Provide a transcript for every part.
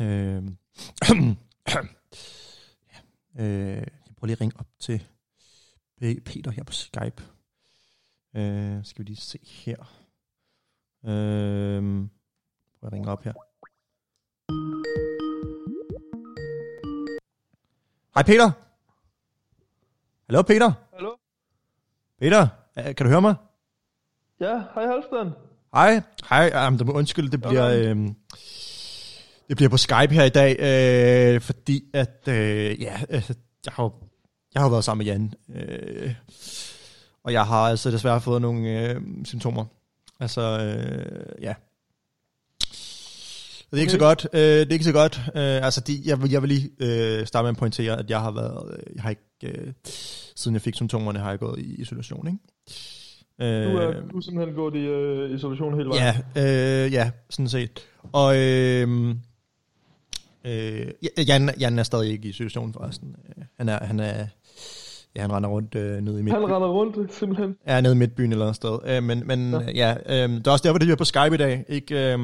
Øh, ja, øh, jeg prøver lige at ringe op til Peter her på Skype. Øh, skal vi lige se her. Øh, prøv at ringe op her. Hej Peter. Hallo Peter. Hallo? Peter, øh, kan du høre mig? Ja, hej Halvstand. Hej. Hej, um, det må undskylde, det bliver, Okay. øhm, det bliver på Skype her i dag, øh, fordi at, øh, ja, øh, jeg har, jo- jeg har været sammen med Jan, øh, og jeg har altså desværre fået nogle øh, symptomer. Altså, øh, ja. Det er ikke så godt. Øh, det er ikke så godt. Øh, altså, de, jeg, vil- jeg vil lige øh, starte med at pointere, at jeg har været, øh, jeg har ikke, øh, siden jeg fik symptomerne, har jeg gået i isolation, ikke? Øh, Du er, du er simpelthen gået i øh, isolation hele vejen. Ja, øh, ja, sådan set. Og øh, øh, ja, Jan, Jan er stadig ikke i situationen forresten. Øh, Han er, han er, ja, han render rundt øh, nede i midt, Han render rundt, simpelthen. ja, nede i midtbyen eller noget sted. Øh, men men Ja. ja, øh, det er også derfor, det er på Skype i dag. Ikke, øh,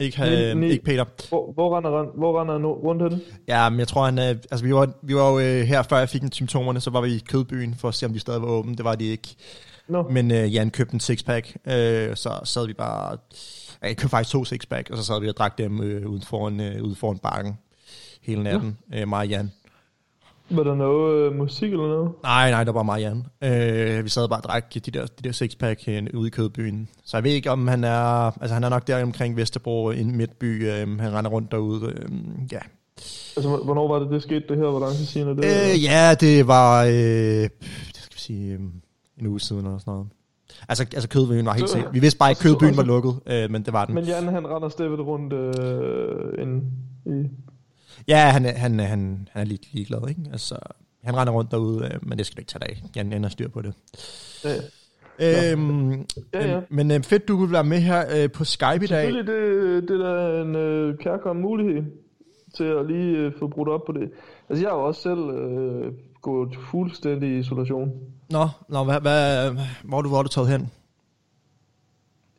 ikke, øh, nej. ikke Peter. Hvor, hvor render hvor render han nu rundt henne? Ja, men jeg tror, han er, altså vi var, vi var jo øh, her, før jeg fik symptomerne, så var vi i kødbyen for at se, om de stadig var åbne. Det var de ikke. Nå, Men øh, Jan købte en sixpack, øh, så sad vi bare... Jeg købte faktisk to sixpack, og så sad vi og drak dem øh, uden foran, øh, ude foran bakken hele natten. Ja. Øh, mig og Jan. var der noget øh, musik eller noget? Nej, nej, det var bare mig Jan. Øh, vi sad bare og drak de der, de der sixpack øh, ude i kødbyen. Så jeg ved ikke, om han er... Altså, han er nok der omkring Vesterbro, i midtby. Øh, han render rundt derude. Øh, ja. Altså, hvor- hvornår var det, det skete, det her? Hvor lang tid siden er det? Øh, ja, det var... Øh, det skal vi sige... Øh, en uge siden eller sådan noget. Altså, altså kødbyen var helt sikkert. Vi vidste bare ikke, at kødbyen var lukket, øh, men det var den. Men Jan, han render stadigvæk rundt øh, ind i... Ja, han er, han, han, han er lidt ligeglad, ikke? Altså, han render rundt derude, øh, men det skal du ikke tage dig af. Jan, har styr på det. Ja, ja. Øhm, Ja, ja. Men øh, fedt, du vil være med her øh, på Skype i dag. Selvfølgelig, det, det er en øh, kærkommen mulighed til at lige øh, få brudt op på det. Altså, jeg har jo også selv øh, gået fuldstændig i isolation. Nå, nå hvad, hvad, hvor er du, hvor er du taget hen?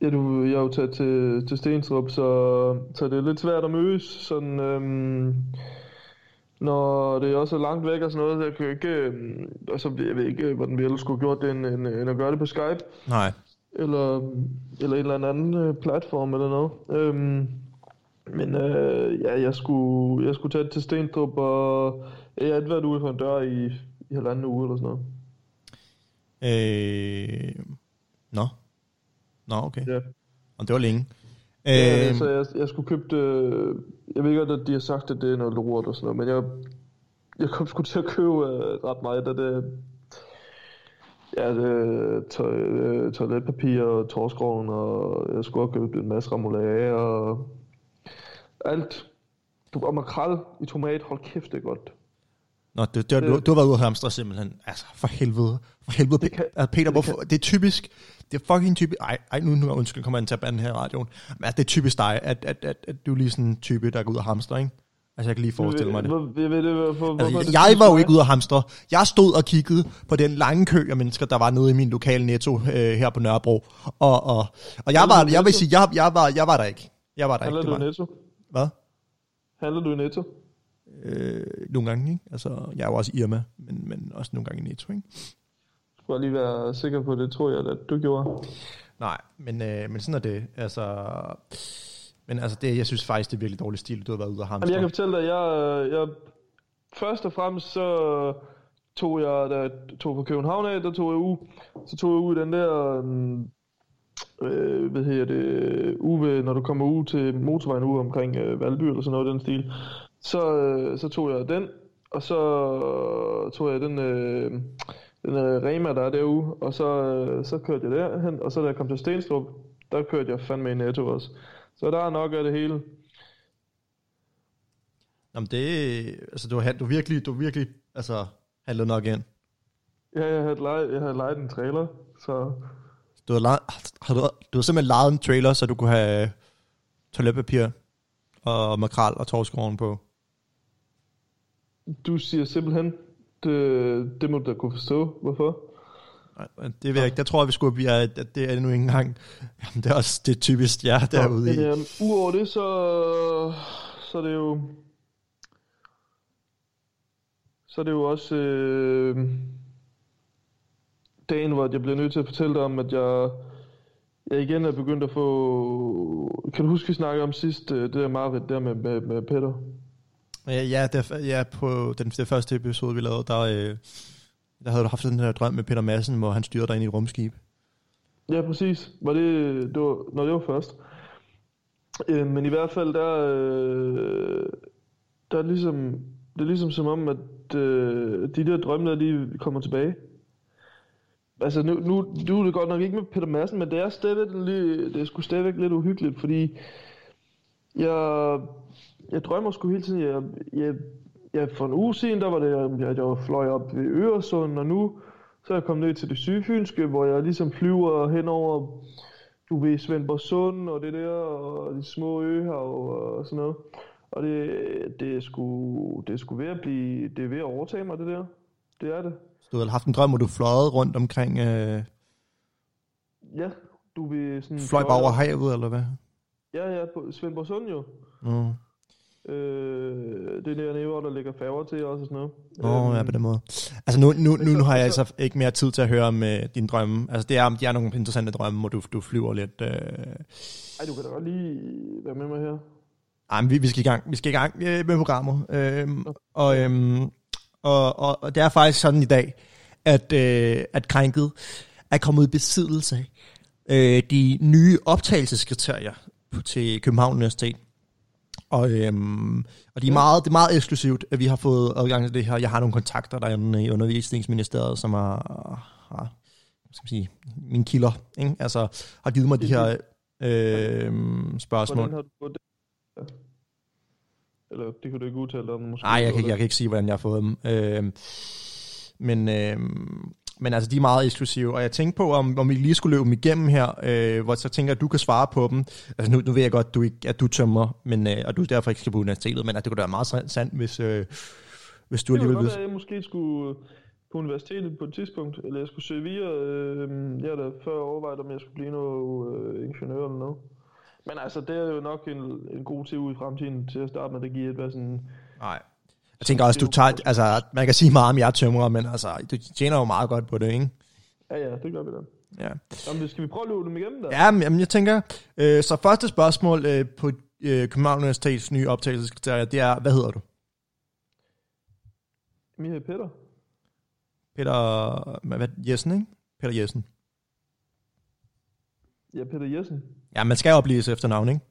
Ja, du, jeg er jo taget til, til Stenstrup, så, så det er lidt svært at mødes, sådan, øhm, når det også er langt væk og sådan noget, så jeg kan ikke, altså, jeg ved ikke, hvordan vi ellers skulle have gjort det, end, end, end at gøre det på Skype, Nej. eller, eller en eller anden øh, platform eller noget. Øhm, men øh, ja, jeg skulle, jeg skulle tage til Stenstrup, og jeg har været ude for en dør i, i halvanden uge eller sådan noget. Øh, nå. Nå, okay. Ja. Og det var længe. Ja, Øh, så jeg, jeg skulle købe det, jeg ved godt, at de har sagt, at det er noget lort og sådan noget, men jeg, jeg kom sgu til at købe uh, ret meget af det. Ja, det to, uh, toiletpapir og torskroven, og jeg skulle også købe en masse remoulade og alt. Du og makrel i tomat, hold kæft, det er godt. Nå, det, det, du, du har været ude af hamstre simpelthen. Altså, for helvede. For helvede. Det kan- altså, Peter, det hvorfor? Det er typisk. Det er fucking typisk. Ej, ej nu, nu undskyld, kommer jeg til at bande her i radioen. Men altså, det er typisk dig, at, at, at, at du er lige sådan en type, der går ud af hamstre, ikke? Altså, jeg kan lige forestille mig det. Jeg ved det, Altså, jeg var jo ikke ude af hamstre. Jeg stod og kiggede på den lange kø af mennesker, der var nede i min lokale netto øh, her på Nørrebro. Og, og, og jeg, var, du jeg vil sige, jeg, jeg, var, jeg var der ikke. Jeg var der Handler ikke. du Det i var, Netto? hvad? Handler du i Netto? Øh, nogle gange, ikke? Altså, jeg er jo også Irma, men, men også nogle gange i Netto, ikke? Skulle jeg lige være sikker på det, tror jeg, at du gjorde. Nej, men, øh, men sådan er det. Altså, men altså, det, jeg synes faktisk, det er virkelig dårlig stil, du har været ude af hamstre. Jamen, jeg kan fortælle dig, jeg, jeg først og fremmest så tog jeg, da jeg tog fra København af, der tog jeg uge, så tog jeg i den der, øh, hvad hedder det, uge, når du kommer ud til motorvejen ude omkring øh, Valby eller sådan noget den stil, så, øh, så tog jeg den, og så tog jeg den, øh, den øh, Rema, der er derude, og så, øh, så kørte jeg derhen, og så da jeg kom til Stenstrup, der kørte jeg fandme i Netto også. Så der er nok af det hele. Jamen, det, altså, du har, du virkelig, du virkelig, altså, handlet nok ind. Ja, jeg havde lejet, jeg havde lejet en trailer, så Du har, lejet, har du, du har simpelthen lejet en trailer, så du kunne have toiletpapir og makrel og torskroven på. Du siger simpelthen, det, det må du da kunne forstå, hvorfor. Nej, det ved jeg ikke. Der tror jeg, vi skulle blive, at det er nu ikke engang. Jamen, det er også det er typisk jer derude Men i. øhm, udover det, så, så er det jo... Så er det jo også øh, dagen, hvor jeg bliver nødt til at fortælle dig om, at jeg, jeg igen er begyndt at få... Kan du huske, vi snakkede om sidst, øh, det der mareridt der med, med, med Peter? Ja, ja, det, ja på den, det første episode, vi lavede, der, øh, der havde du haft den her drøm med Peter Madsen, hvor han styrede dig ind i et rumskib. Ja, præcis. Var det, det var, når det var først. Øh, men i hvert fald, der, øh, der er ligesom, det er ligesom som om, at øh, de der drømme der, de kommer tilbage. Altså nu, nu, nu er det godt nok ikke med Peter Madsen, men det er stadigvæk lidt, det er sgu stadigvæk lidt uhyggeligt, fordi jeg, jeg drømmer sgu hele tiden. Jeg, jeg, jeg, for en uge siden, der var det, at jeg fløj op ved Øresund, og nu så er jeg kommet ned til det sygefynske, hvor jeg ligesom flyver hen over, du ved, Svendborg Sund og det der, og de små øhav og sådan noget. Og det, det, er sgu, det er sgu ved at blive, det er ved at overtage mig, det der. Det er det. Så du har haft en drøm, hvor du fløjede rundt omkring... Øh, Ja, du vil sådan... fløj bare over havet, eller hvad? Ja, ja, på Svendborg Sund jo. Nå, Øh, det er dernede, hvor der ligger færger til også og sådan noget. Nå ja, på den måde. Altså nu, nu, nu, nu har jeg altså ikke mere tid til at høre om øh, dine drømme. Altså det er, de er nogle interessante drømme, hvor du, du flyver lidt... Øh... Ej, du kan da godt lige være med mig her. Ej, men vi, vi skal i gang, vi skal i gang øh, med programmet. Øhm, og, øhm, og, og, og det er faktisk sådan i dag, at, øh, at Krænket er kommet i besiddelse af øh, de nye optagelseskriterier til København Universitet. Og, øhm, og de er meget, det er meget eksklusivt, at vi har fået adgang til det her. Jeg har nogle kontakter derinde i undervisningsministeriet, som har, har skal man sige, mine kilder, ikke? Altså, har givet mig de her øh, spørgsmål. Hvordan har du fået det? Eller det kan du ikke udtale dig om. Nej, jeg kan, ikke- jeg kan ikke sige, hvordan jeg har fået dem. Øh, men, øh, men altså, de er meget eksklusive, og jeg tænkte på, om, om vi lige skulle løbe dem igennem her, øh, hvor så tænker at du kan svare på dem. Altså, nu, nu ved jeg godt, du ikke, at du tømmer, men, øh, og du derfor ikke skal på universitetet, men at det kunne da være meget sandt- hvis, øh, hvis du Det alligevel ved. være, jeg måske skulle på universitetet på et tidspunkt, eller jeg skulle søge videre. Øh, jeg har da før overvejet, om jeg skulle blive noget øh, ingeniør eller noget. Men altså, det er jo nok en, en god tid ud i fremtiden til at starte med, det giver et hvad sådan... Nej. Jeg tænker også, du tager, altså, man kan sige meget om jeg tømrer, men altså, du tjener jo meget godt på det, ikke? Ja, ja, det gør vi da. Ja. Jamen, skal vi prøve at løbe dem igennem der? Ja, men jamen, jeg tænker, øh, så første spørgsmål øh, på øh, København Universitets nye optagelseskriterier, det er, hvad hedder du? Jeg hedder Peter. Peter, hvad, Jessen, ikke? Peter Jessen. Ja, Peter Jessen. Ja, man skal opleves efternavn, ikke?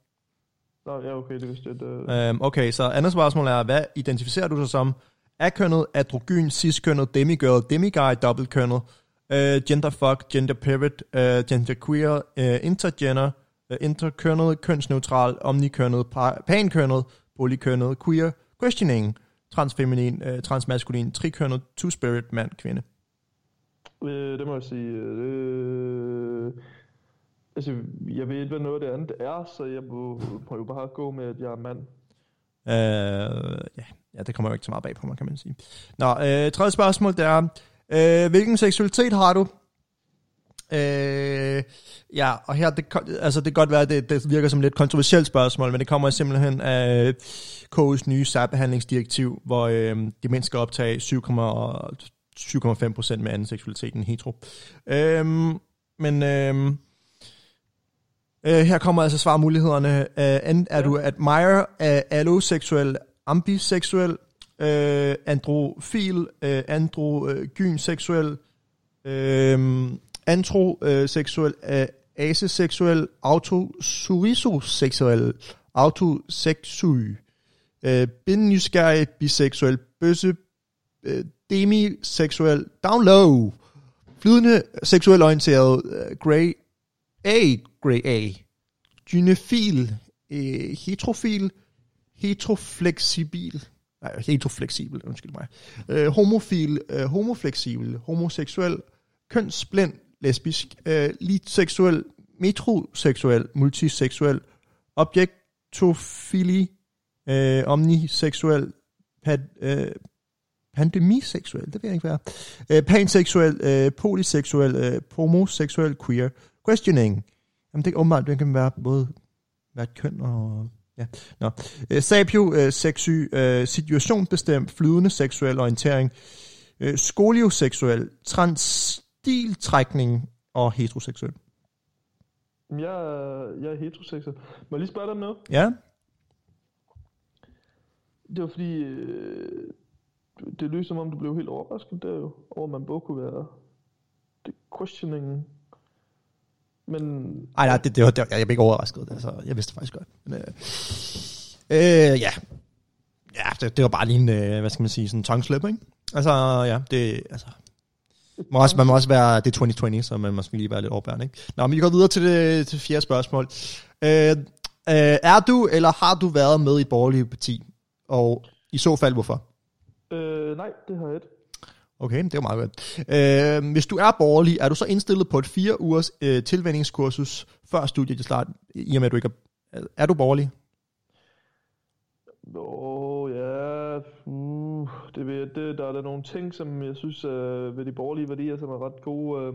Nå, ja, okay, det vidste jeg. Det, Øhm, okay, så andet spørgsmål er, hvad identificerer du dig som? Akønnet, androgyn, ciskønnet, demigirl, demiguy, dobbeltkønnet, øh, genderfuck, genderpivot, øh, genderqueer, øh, intergender, øh, interkønnet, kønsneutral, omnikønnet, pa- pankønnet, polykønnet, queer, questioning, transfeminin, øh, transmaskulin, trikønnet, two-spirit, mand, kvinde. øh, det må jeg sige. øh, altså, jeg ved ikke, hvad noget af det andet er, så jeg må, prøve bare at gå med, at jeg er mand. Øh, ja, ja, det kommer jo ikke så meget bag på mig, kan man sige. Nå, øh, tredje spørgsmål, det er, øh, hvilken seksualitet har du? Øh, ja, og her, det, altså det kan godt være, at det, det virker som et lidt kontroversielt spørgsmål, men det kommer simpelthen af KU's nye særbehandlingsdirektiv, hvor øh, de mindst skal optage 7,5% med anden seksualitet end hetero. Øh, men øh, øh, her kommer altså svarmulighederne. Øh, enten er du admire, øh, alloseksuel, ambiseksuel, øh, androfil, øh, androgynseksuel, øh, antroseksuel, øh, aseseksuel, autosurisoseksuel, autoseksuel, øh, bindnysgerrig, biseksuel, bøsse, øh, demiseksuel, down low, flydende, seksuel orienteret, øh, grey A, grey A, gynefil, øh, heterofil, heterofleksibil, nej, heterofleksibel, undskyld mig, øh, homofil, øh, homofleksibel, homoseksuel, kønsblind, lesbisk, øh, litseksuel, metroseksuel, multiseksuel, objektofili, øh, omniseksuel, pad, øh, pandemiseksuel, det ved jeg ikke hvad er. Øh, panseksuel, øh, polyseksuel, øh, homoseksuel, queer, questioning. Jamen det er åbenbart, det kan være både være et køn og Ja, nå. Øh, sapio, øh, sexy, øh, situationsbestemt, flydende seksuel orientering, øh, skolioseksuel, transstiltrækning og heteroseksuel. Jeg, er- jeg er heteroseksuel. Må jeg lige spørge dig om noget? Ja, Det var fordi, øh, det lød som om, du blev helt overrasket der jo, over man både kunne være det questioning. Men Ej, nej, det, det var, det var, jeg blev ikke overrasket. Altså, jeg vidste det faktisk godt. Men, øh, øh, ja, ja det, det, var bare lige en, øh, hvad skal man sige, sådan en tongue slip, ikke? Altså, ja, det, altså, må også, man må også være, det er 2020, så man må lige være lidt overbærende, ikke? Nå, men vi går videre til det til fjerde spørgsmål. Øh, øh, er du, eller har du været med i et borgerligt parti? Og i så fald, hvorfor? øh, nej, det har jeg ikke. Okay, det er meget godt. Øh, hvis du er borgerlig, er du så indstillet på et fire ugers øh, tilvændingskursus før studiet start, i og med at du ikke er, er du borgerlig? Oh, ja, uh, det ved det, der er der nogle ting, som jeg synes øh, ved de borgerlige værdier, som er ret gode. Øh,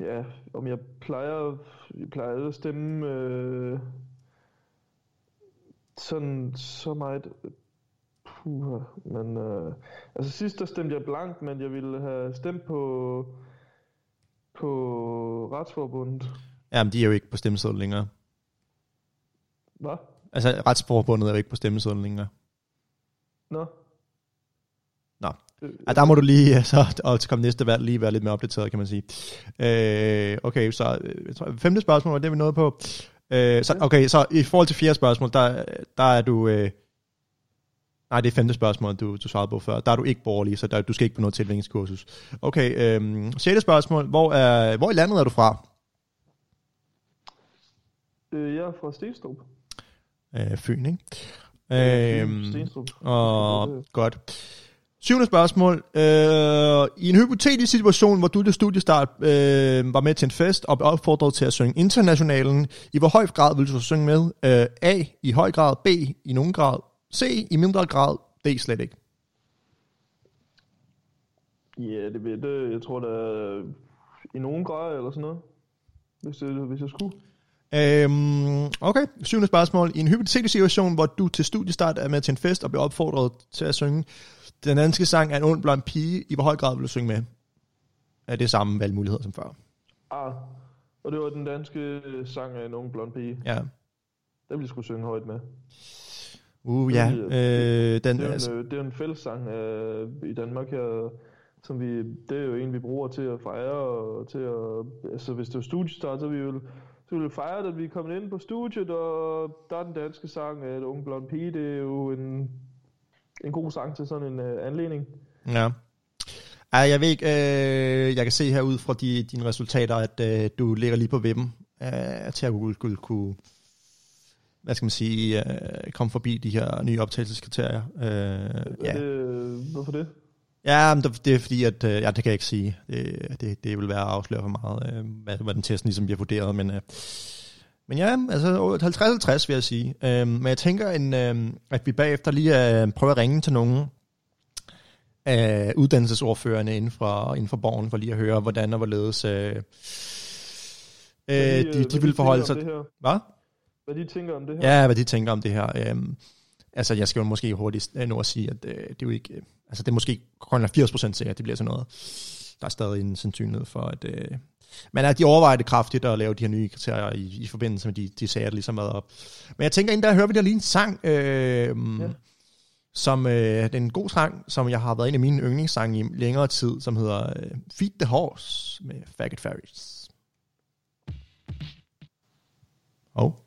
ja, om jeg plejer, jeg plejer at stemme øh, sådan så meget, puha, men uh, altså sidst der stemte jeg blankt, men jeg ville have stemt på, på Retsforbundet. Jamen, de er jo ikke på stemmesedlen længere. Hvad? Altså, retsforbundet er jo ikke på stemmesedlen længere. Nå? Nå. Øh, Ja, der må du lige, så, og til komme næste valg, lige være lidt mere opdateret, kan man sige. Øh, okay, så øh, jeg tror, femte spørgsmål det, vi nåede på. Øh, så, okay, så i forhold til fjerde spørgsmål, der, der er du... Øh, nej, det er femte spørgsmål, du, du svarede på før. Der er du ikke borgerlig, så der, du skal ikke på noget tilvændingskursus. Okay, øh, sjette spørgsmål. Hvor, er, hvor i landet er du fra? øh, jeg er fra Stenstrup. Øh, Fyn, ikke? Øh, Stenstrup. Og godt. Syvende spørgsmål. Øh, I en hypotetisk situation, hvor du til studiestart øh, var med til en fest og blev opfordret til at synge internationalen, i hvor høj grad vil du så synge med? Øh, A. I høj grad. B. I nogen grad. C. I mindre grad. D. Slet ikke. Ja, det ved det. Jeg tror, er i nogen grad eller sådan noget. Hvis, det, hvis jeg skulle. Øhm, okay, syvende spørgsmål. I en hypotetisk situation, hvor du til studiestart er med til en fest og bliver opfordret til at synge den danske sang er en ond blond pige, i hvor høj grad vil du synge med? Er det samme valgmuligheder som før? Ah, og det var den danske sang af en ung blond pige. Ja. Den ville jeg skulle synge højt med. Uh, ja. Øh, den, Det er, altså, en, øh, det er en fællessang øh, i Danmark her, som vi, det er jo en, vi bruger til at fejre, og til at, altså hvis det var studiestart, så vi jo så ville vi fejre, at vi er kommet ind på studiet, og der er den danske sang af et ung blond pige, det er jo en, en god sang til sådan en uh, anledning. ja. Ej, jeg ved ikke, øh, jeg kan se herud fra de, dine resultater, at øh, du ligger lige på vippen øh, til at kunne, kunne, kunne hvad skal man sige, øh, komme forbi de her nye optagelseskriterier. Øh, Ja. Det, hvorfor det? Ja, men det det er fordi, at, øh, ja, det kan jeg ikke sige. Det, det, det vil være at afsløre for meget, øh, hvad, hvad den testen ligesom bliver vurderet, men, øh, men ja, altså 50-50 vil jeg sige. Øh, men jeg tænker, en, øh, at vi bagefter lige øh, prøver at ringe til nogen af uddannelsesordførerne inden for, inden for borgen, for lige at høre, hvordan og hvorledes øh, øh, Hvad de, hvad de vil forholde sig. Hvad? Hvad de tænker om det her? Ja, hvad de tænker om det her. Øhm, altså, jeg skal jo måske hurtigt øh, nå at sige, at øh, det er jo ikke... Øh, altså, det er måske kun 80% sikkert, at det bliver sådan noget. Der er stadig en sandsynlighed for, at... Øh, men at de overvejer det kraftigt at lave de her nye kriterier i, i forbindelse med de, de sager, der ligesom været op. Men jeg tænker, inden der hører vi der lige en sang, øh, ja. som øh, det er en god sang, som jeg har været en af mine yndlingssange i længere tid, som hedder øh, Feed the Horse med Faggot Fairies. Og... Oh.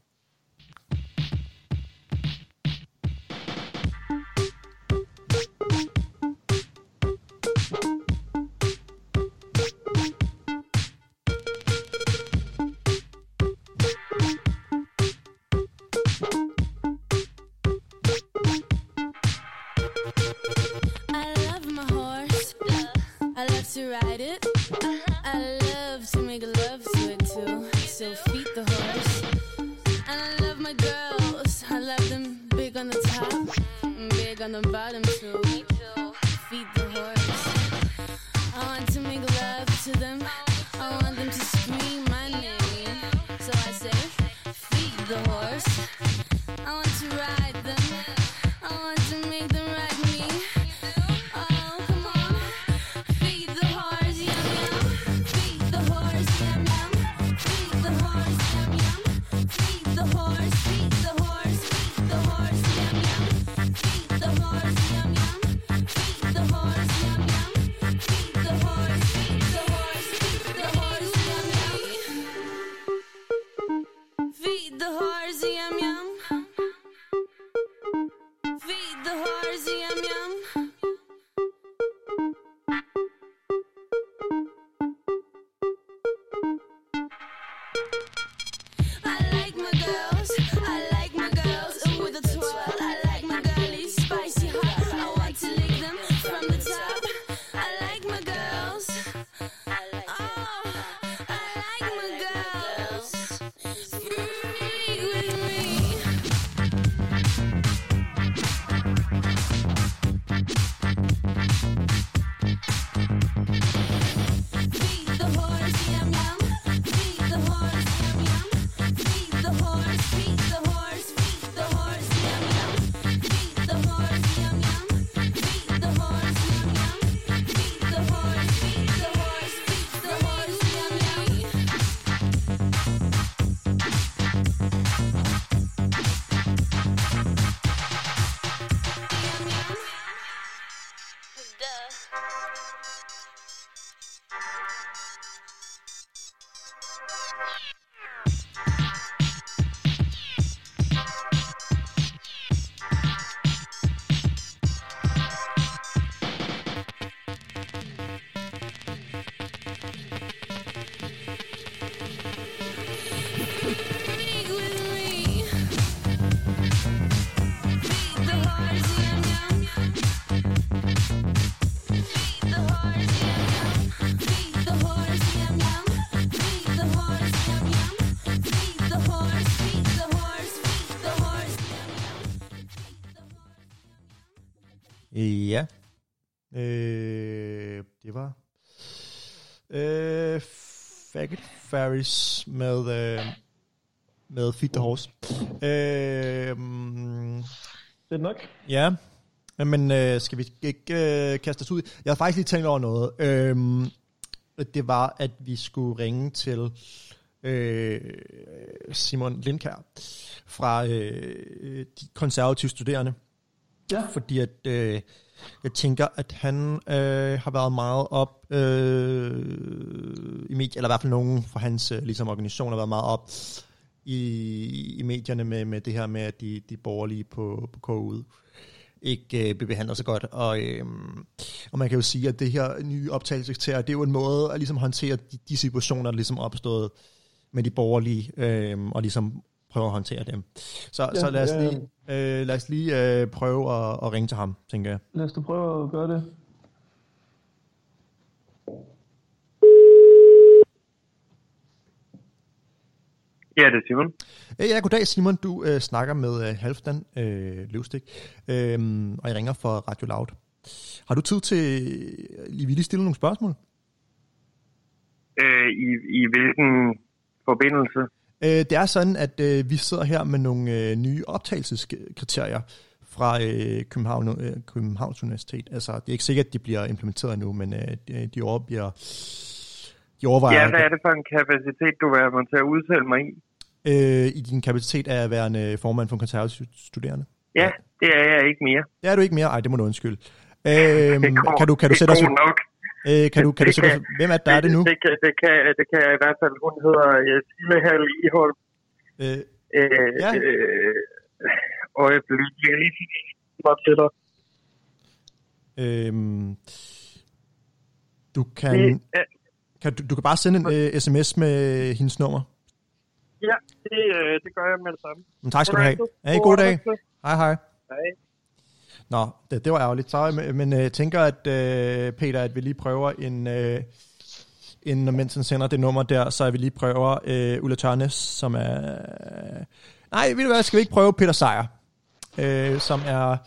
Ferris med, øh, med Feed the Horse. Øh, Det er nok. ja, men øh, skal vi ikke øh, kaste os ud? Jeg har faktisk lige tænkt over noget. Øh, det var, at vi skulle ringe til øh, Simon Lindkær fra øh, de konservative studerende Ja. fordi at øh, jeg tænker, at han øh, har været meget op øh, i medier, eller i hvert fald nogen fra hans øh, ligesom organisation har været meget op i, i medierne med, med det her med, at de, de borgerlige på, på KU ikke øh, bliver behandlet så godt. Og, øh, og man kan jo sige, at det her nye optagelseskriterier, det er jo en måde at ligesom håndtere de, de situationer, der ligesom er opstået med de borgerlige, øh, og ligesom prøve at håndtere dem. Så, ja, Ja, så lad os ja. lige, øh, lad os lige øh, prøve at, at ringe til ham, tænker jeg. Lad os da prøve at gøre det. Ja, det er Simon. Øh, Ja, goddag Simon. Du øh, snakker med øh, Halvdan øh, Løvstik, øh, og jeg ringer for Radio Loud. Har du tid til lige vil lige stille nogle spørgsmål? Øh, i, I hvilken forbindelse? Øh, det er sådan, at øh, vi sidder her med nogle øh, nye optagelseskriterier fra øh, København, øh, Københavns Universitet. Altså, det er ikke sikkert, at de bliver implementeret endnu, men øh, de, over, bliver, de overvejer... Ja, hvad er det for en kapacitet, du vil have mig til at udtale mig i? øh, i din kapacitet af at være en øh, formand for konservativ studerende. Ja, det er jeg ikke mere. Det er du ikke mere? Ej, det må du undskylde. Øh, kan du, kan du sætte os... nok. Øh, kan du, kan du Det sætte kan-. Hvem er det, der er det nu? Det, kan, det, kan, det kan jeg i hvert fald. Hun hedder uh, Sille Hall Ihold. Øh, Øh, Ja. øh, og jeg bliver lige mig til dig. øhm, du kan... Det, kan du, du kan bare sende en øh, sms med hendes nummer. ja, det, øh, det gør jeg med det samme. Men tak skal du have. Ja, en god dag. Hej, hej. Hej. Nå, det, det var ærgerligt. Så, men- jeg øh, tænker, at øh, Peter, at vi lige prøver en... Øh, en, mens han sender det nummer der, så vi lige prøver øh, Ulla Tørnes, som er... nej, ved du hvad, skal vi ikke prøve Peter Sejer, øh, som er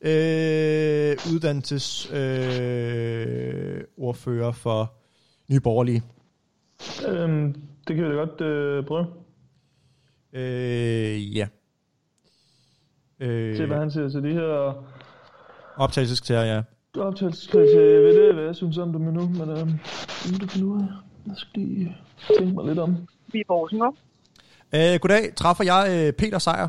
øh, uddannelses øh, ordfører for Nye Borgerlige. Øhm, det kan vi da godt øh, prøve. Øh, ja. Øh, til, hvad han siger til de her optagelseskriterier, ja. optagelseskriterier. Jeg ved det, hvad jeg synes om det med nu, men øh, det må du finde ud af. Jeg skal lige tænke mig lidt om. Vi er Borsen, ikke? Øh, goddag, træffer jeg øh, Peter Sejer.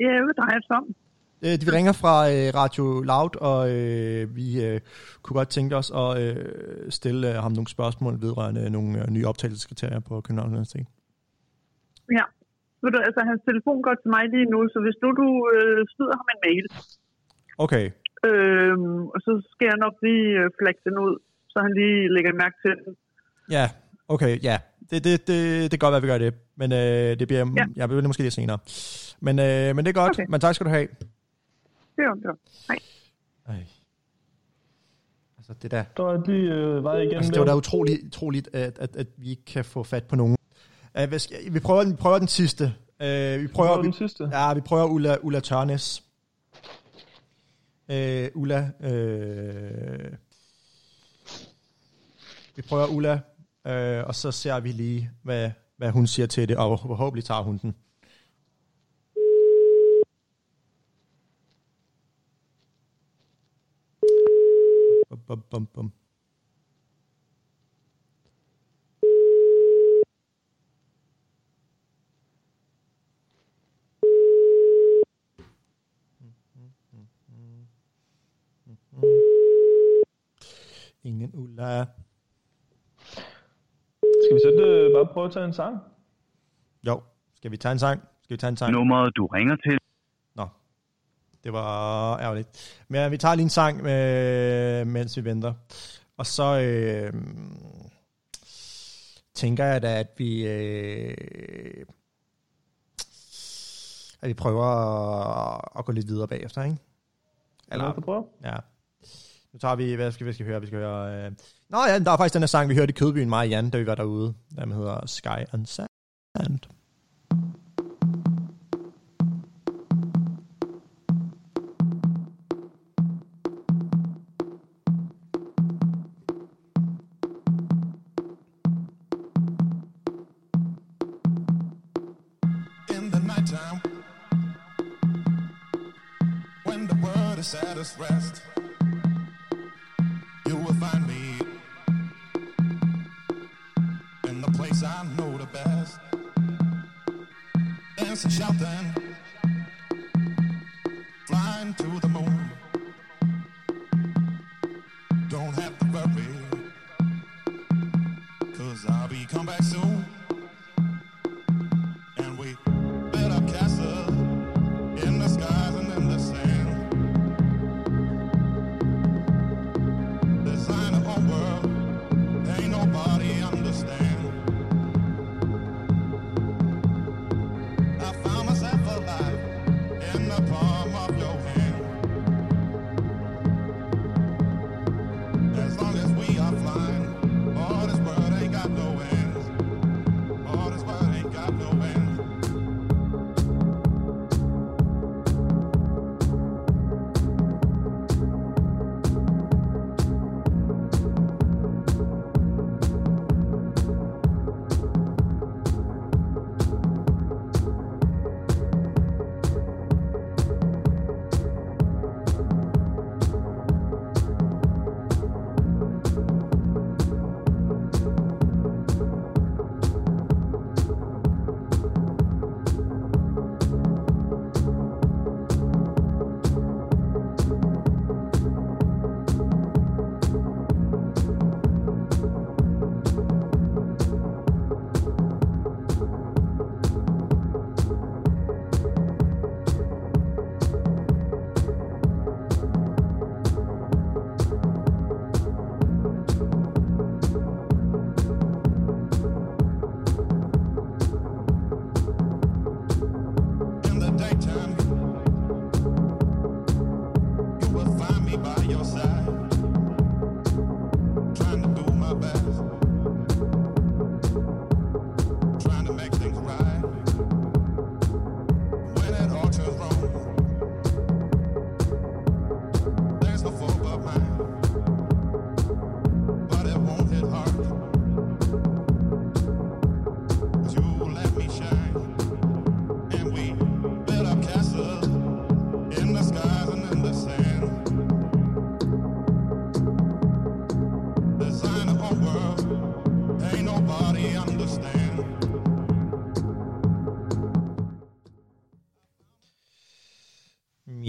Ja, det drejer sig om. Øh, vi ringer fra øh, Radio Loud, og øh, vi øh, kunne godt tænke os at øh, stille øh, ham nogle spørgsmål vedrørende nogle øh, nye optagelseskriterier på Københavns Universitet. Ja. Ved du, altså, hans telefon går til mig lige nu, så hvis nu du øh, smider ham en mail, Okay, øh, og så skal jeg nok lige øh, flække den ud, så han lige lægger mærke til den. ja, okay, ja. Det, det, det, det kan godt være, at vi gør det, men øh, det bliver, ja. Jeg vil det måske lidt senere. Men, øh, men det er godt, okay. Men tak skal du have. Det var det. var. Hej. Ej. Altså det der, Der var lige øh, vej igennem altså, det var da utroligt, utroligt at, at, at vi ikke kan få fat på nogen. Uh, skal, vi, prøver, den- vi prøver den sidste. Uh, vi prøver, Prøv vi, den sidste. Ja, vi prøver Ulla, Ulla Tørnes. Øh, Ulla. Øh, vi prøver Ulla, øh, og så ser vi lige, hvad, hvad hun siger til det, og forhåbentlig tager hun den. Bum, bum, bum, Ingen Ulla. Skal vi så øh, bare prøve at tage en sang? Jo, skal vi tage en sang? Skal vi tage en sang? Nummeret, du ringer til, Nå, det var ærgerligt. Men vi tager lige en sang, øh, mens vi venter. Og så øh, tænker jeg da, at vi, øh, at vi prøver at, at gå lidt videre bagefter, ikke? Eller? Os prøve. Ja. Nu tager vi, hvad skal vi skal høre? Vi skal høre... Øh... Nå ja, der er faktisk den her sang, vi hørte i Kødbyen, mig og Jan, da vi var derude. Den hedder Sky and Sand.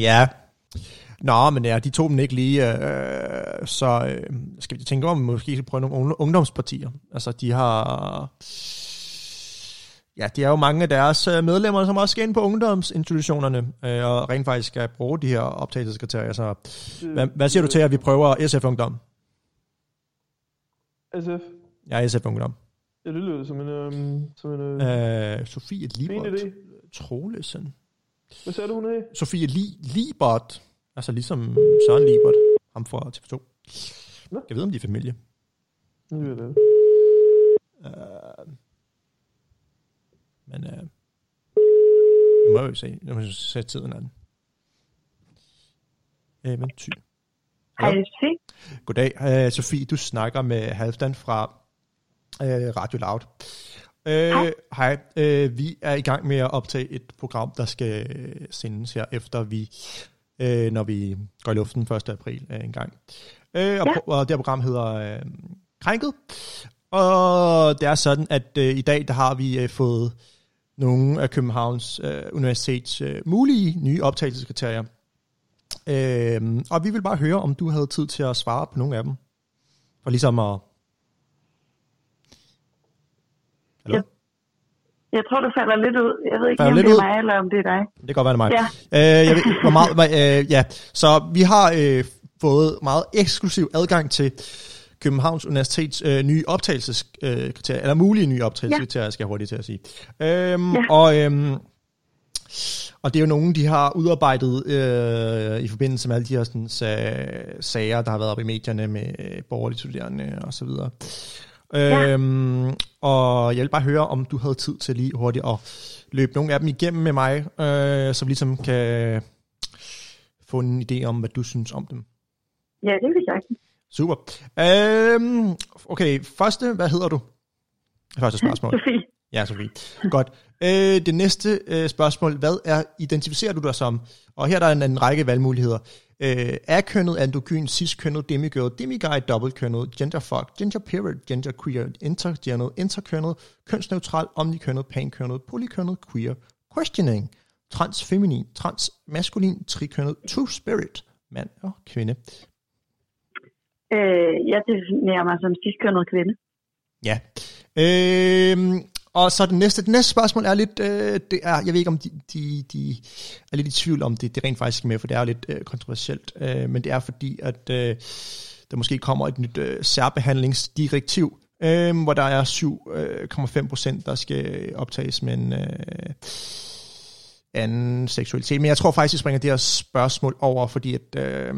Ja. Nå, men ja, de tog dem ikke lige, øh, så øh, skal vi tænke om, måske skal prøve nogle ung- ungdomspartier. Altså, de har... Ja, de er jo mange af deres øh, medlemmer, som også skal ind på ungdomsinstitutionerne, øh, og rent faktisk skal bruge de her optagelseskriterier. Så hvad, hvad siger du til, at vi prøver SF Ungdom? SF. Ja, SF Ungdom. Ja, det lyder som en, øhm, som en øh, Øh, Sofie Libert idé. Troelsen. Hvad sagde du, hun er? Sofie Li- Libert. Altså ligesom Søren Libert. Ham fra TV2. Nå. Jeg ved, om de er familie. Nu er det. Øh, men øh, nu må vi jo se. Nu må vi sætte tiden an. Eventyr. Hej? Sofie. Goddag. Øh, Sofie, du snakker med Halvdan fra øh, Radio Loud. Øh, Hej. hej. Øh, vi er i gang med at optage et program, der skal sendes her efter vi, øh, når vi går i luften 1. april øh, en gang. Øh, og, Ja. og det her program hedder øh, Krænket. Og det er sådan, at øh, i dag der har vi øh, fået nogle af Københavns øh, Universitets øh, mulige nye optagelseskriterier. Øh, og vi vil bare høre, om du havde tid til at svare på nogle af dem. For ligesom at... Hallo? Ja. Jeg tror, du falder lidt ud. Jeg ved ikke, Falder om det er ud? mig, eller om det er dig. Det kan godt være, det er mig. Ja. Øh, jeg ved, hvor meget, øh, ja. Så vi har øh, fået meget eksklusiv adgang til Københavns Universitets øh, nye optagelseskriterier, eller mulige nye optagelseskriterier, skal jeg hurtigt til at sige. Øhm, Ja. Og, øhm, og det er jo nogen, de har udarbejdet øh, i forbindelse med alle de her sådan, sa- sager, der har været op i medierne med øh, borgerlige studerende og så videre. Ja. Øhm, og jeg vil bare høre, om du havde tid til lige hurtigt at løbe nogle af dem igennem med mig, øh, så vi ligesom kan få en idé om, hvad du synes om dem. Ja, det vil jeg sagtens. Super. Øhm, okay, første, hvad hedder du? Første spørgsmål. Sofie. Ja, Sofie. Godt. Øh, det næste øh, spørgsmål, hvad er, identificerer du dig som? Og her er der en, en række valgmuligheder. Øh, A-kønnet, androgyn, cis-kønnet, demigirl, demiguy, dobbeltkønnet, genderfuck, genderperiod, genderqueer, intergennet, interkønnet, kønsneutral, omnikønnet, pankønnet, polykønnet, queer, questioning, transfeminin, transmaskulin, trikønnet, two-spirit, mand og kvinde. Øh, jeg definerer mig som cis-kønnet kvinde. Ja. Øhm, og så det næste, det næste spørgsmål er lidt, øh, det er, jeg ved ikke om de, de, de er lidt i tvivl om det, det rent faktisk er med, for det er jo lidt øh, kontroversielt, øh, men det er fordi, at øh, der måske kommer et nyt øh, særbehandlingsdirektiv, øh, hvor der er 7,5 øh, procent, der skal optages med en øh, anden seksualitet. Men jeg tror faktisk, vi springer det her spørgsmål over, fordi at... Øh,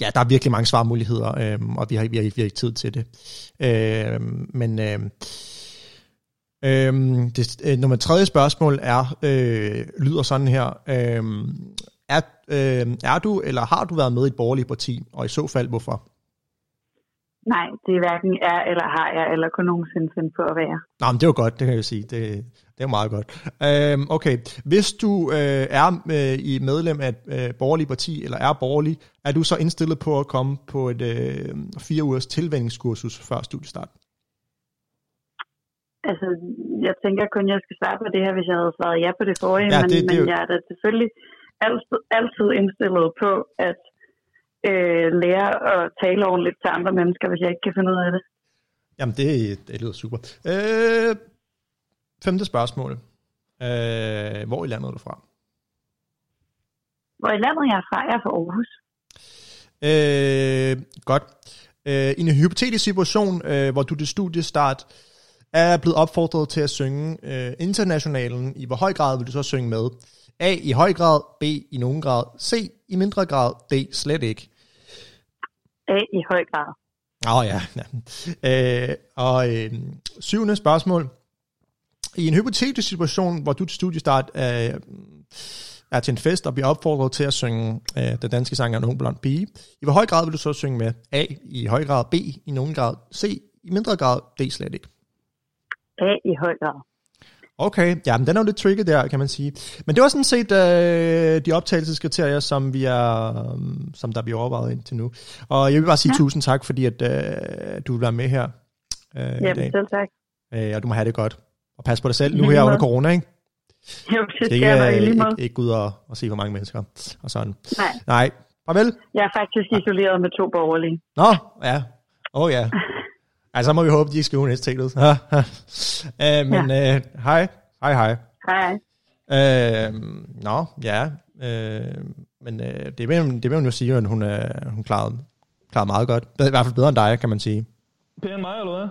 Ja, der er virkelig mange svarmuligheder, øh, og vi har, vi, har, vi har ikke tid til det. Øh, men øh, øh, det, øh, nummer tredje spørgsmål er, øh, lyder sådan her. Øh, er, øh, er du eller har du været med i et borgerligt parti, og i så fald hvorfor? Nej, det er hverken er eller har jeg, eller kunne nogensinde finde på at være. Nå, men det er jo godt, det kan jeg sige. Det, det er meget godt. Øhm, okay, hvis du øh, er øh, i medlem af et øh, borgerligt parti, eller er borgerlig, er du så indstillet på at komme på et øh, fire ugers tilvændingskursus før studiestart? Altså, jeg tænker kun, jeg skal svare på det her, hvis jeg havde svaret ja på det forrige, Ja, men, det- det men jo- jeg er da selvfølgelig altid, altid indstillet på at øh, lære at tale ordentligt til andre mennesker, hvis jeg ikke kan finde ud af det. Jamen, det, det lyder super. Øh, femte spørgsmål. Øh, hvor i landet er du fra? Hvor i landet jeg er fra, jeg er fra Aarhus. Øh, godt. Øh, I en hypotetisk situation, øh, hvor du til studiestart er blevet opfordret til at synge øh, internationalen, i hvor høj grad vil du så synge med? A. I høj grad, B. I nogen grad, C. I mindre grad, D. Slet ikke. A i høj grad. Åh oh, ja. ja. Øh, og øh, syvende spørgsmål. I en hypotetisk situation, hvor du til studiestart øh, er til en fest og bliver opfordret til at synge øh, den danske sang af nogen blond pige, i hvor høj grad vil du så synge med? A. I høj grad, B. I nogen grad, C. I mindre grad, D. Slet ikke. A i høj grad. Okay, ja, men den er jo lidt tricky der, kan man sige. Men det var sådan set øh, de optagelseskriterier, som vi er, øh, som der bliver overvejet indtil nu. Og jeg vil bare sige ja. Tusind tak, fordi at øh, du vil være med her øh, i Jamen, dag. selv tak. Øh, og du må have det godt. Og pas på dig selv I nu her under corona, ikke? Jo, det skal er jeg i ikke, lige ikke, ikke ud og, og se for mange mennesker og sådan. Nej, Nej, farvel. jeg er faktisk isoleret med to borgerlige. Nå, ja. Åh oh, ja. Altså, så må vi håbe, de ikke skal universitetet. uh, men øh, hej. Hej, hej. Hej. Øh, nå, ja. Øh, men øh, det, vil, det vil hun jo sige, at hun, øh, hun klarede, klarede meget godt. Det er i hvert fald bedre end dig, kan man sige. Pæn end mig, eller hvad?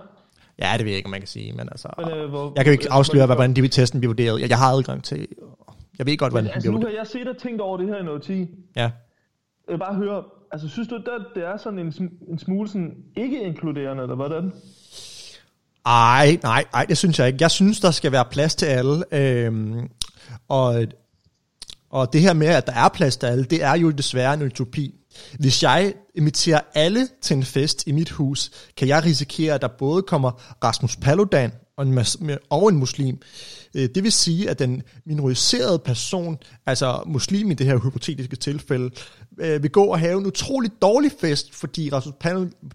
Ja, det ved jeg ikke, om man kan sige, men altså... Men, øh, hvor, Jeg kan jo ikke afsløre, hvor- hvordan de testen bliver vurderet. Jeg, jeg har adgang til... Jeg ved godt, hvordan den Altså, bliver nu vurderet. har jeg set og tænkt over det her i noget tid. Ja. Jeg vil bare høre, altså synes du, at det er sådan en, en smule sådan ikke inkluderende, eller hvordan? Ej, nej, nej, det synes jeg ikke. Jeg synes, der skal være plads til alle. Øhm, og, og det her med, at der er plads til alle, det er jo desværre en utopi. Hvis jeg inviterer alle til en fest i mit hus, kan jeg risikere, at der både kommer Rasmus Paludan og en, mas- og en muslim. Øh, det vil sige, at den minoriserede person, altså muslim i det her hypotetiske tilfælde, øh, vil gå og have en utrolig dårlig fest, fordi Rasmus